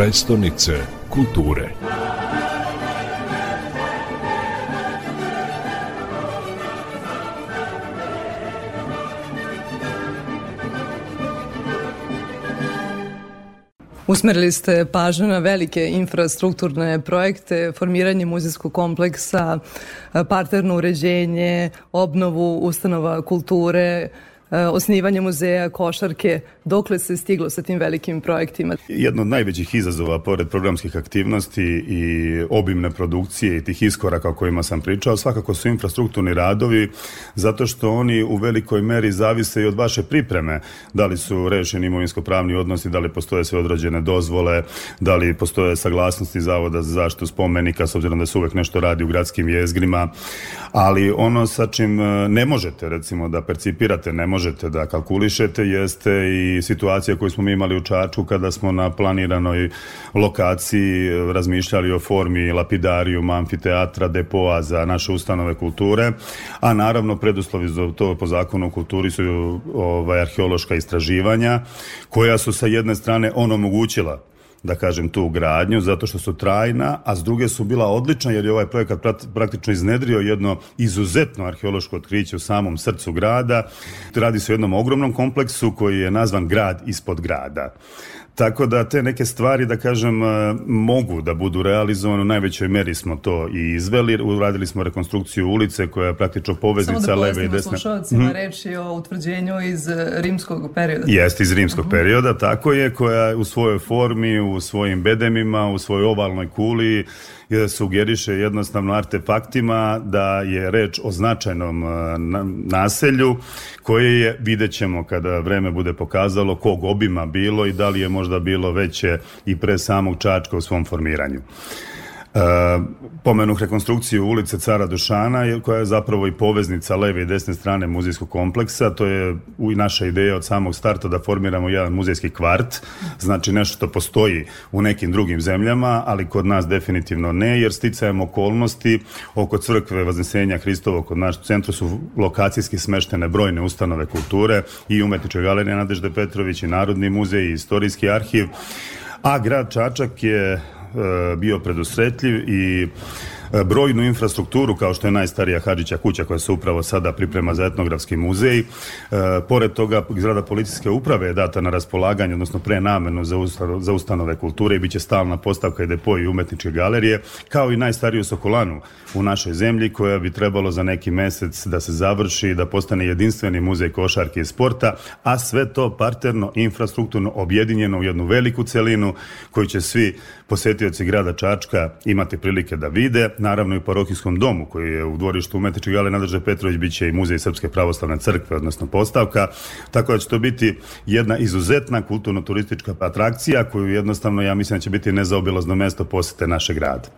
prestonice kulture. Usmerili ste pažnju na velike infrastrukturne projekte, formiranje muzejskog kompleksa, parterno uređenje, obnovu ustanova kulture, osnivanje muzeja, košarke, dokle se stiglo sa tim velikim projektima? Jedno od najvećih izazova, pored programskih aktivnosti i obimne produkcije i tih iskoraka o kojima sam pričao, svakako su infrastrukturni radovi, zato što oni u velikoj meri zavise i od vaše pripreme, da li su rešeni imovinsko-pravni odnosi, da li postoje sve odrađene dozvole, da li postoje saglasnosti Zavoda za zaštitu spomenika, s obzirom da se uvek nešto radi u gradskim jezgrima, ali ono sa čim e, ne možete, recimo, da percipirate, ne možete možete da kalkulišete jeste i situacija koju smo mi imali u Čačku kada smo na planiranoj lokaciji razmišljali o formi lapidarijuma, amfiteatra, depoa za naše ustanove kulture, a naravno preduslovi za to po zakonu o kulturi su ovaj, arheološka istraživanja koja su sa jedne strane onomogućila da kažem, tu gradnju, zato što su trajna, a s druge su bila odlična, jer je ovaj projekat praktično iznedrio jedno izuzetno arheološko otkriće u samom srcu grada. Radi se o jednom ogromnom kompleksu koji je nazvan grad ispod grada. Tako da te neke stvari, da kažem, e, mogu da budu realizovane. U najvećoj meri smo to i izveli. Uradili smo rekonstrukciju ulice koja je praktično poveznica da leve i desne. Samo da slušalcima mm. reči o utvrđenju iz e, rimskog perioda. Jeste, iz rimskog uh mhm. -huh. perioda, tako je, koja u svojoj formi, u svojim bedemima, u svojoj ovalnoj kuli je sugeriše jednostavno artefaktima da je reč o značajnom e, naselju koje je, vidjet ćemo kada vreme bude pokazalo kog obima bilo i da li je možda bilo veće i pre samog Čačka u svom formiranju. Pomenuh rekonstrukciju ulice Cara Dušana koja je zapravo i poveznica leve i desne strane muzejskog kompleksa. To je u naša ideja od samog starta da formiramo jedan muzejski kvart. Znači nešto što postoji u nekim drugim zemljama ali kod nas definitivno ne jer sticajem okolnosti oko crkve Vaznesenja Hristovo kod naš centru su lokacijski smeštene brojne ustanove kulture i umetnička galerija Nadežde Petrović i Narodni muzej i istorijski arhiv. A grad Čačak je bio predusretljiv i brojnu infrastrukturu kao što je najstarija Hadžića kuća koja se upravo sada priprema za etnografski muzej. E, pored toga zgrada policijske uprave je data na raspolaganje, odnosno prenamenu za, za ustanove kulture i bit će stalna postavka i depo i umetničke galerije, kao i najstariju Sokolanu u našoj zemlji koja bi trebalo za neki mesec da se završi, da postane jedinstveni muzej košarke i sporta, a sve to parterno, infrastrukturno objedinjeno u jednu veliku celinu koju će svi posetioci grada Čačka imati prilike da vide naravno i u parohijskom domu koji je u dvorištu umetničke gale Nadrže Petrović biće i muzej Srpske pravoslavne crkve, odnosno postavka, tako da će to biti jedna izuzetna kulturno-turistička atrakcija koju jednostavno ja mislim da će biti nezaobilazno mesto posete našeg grada.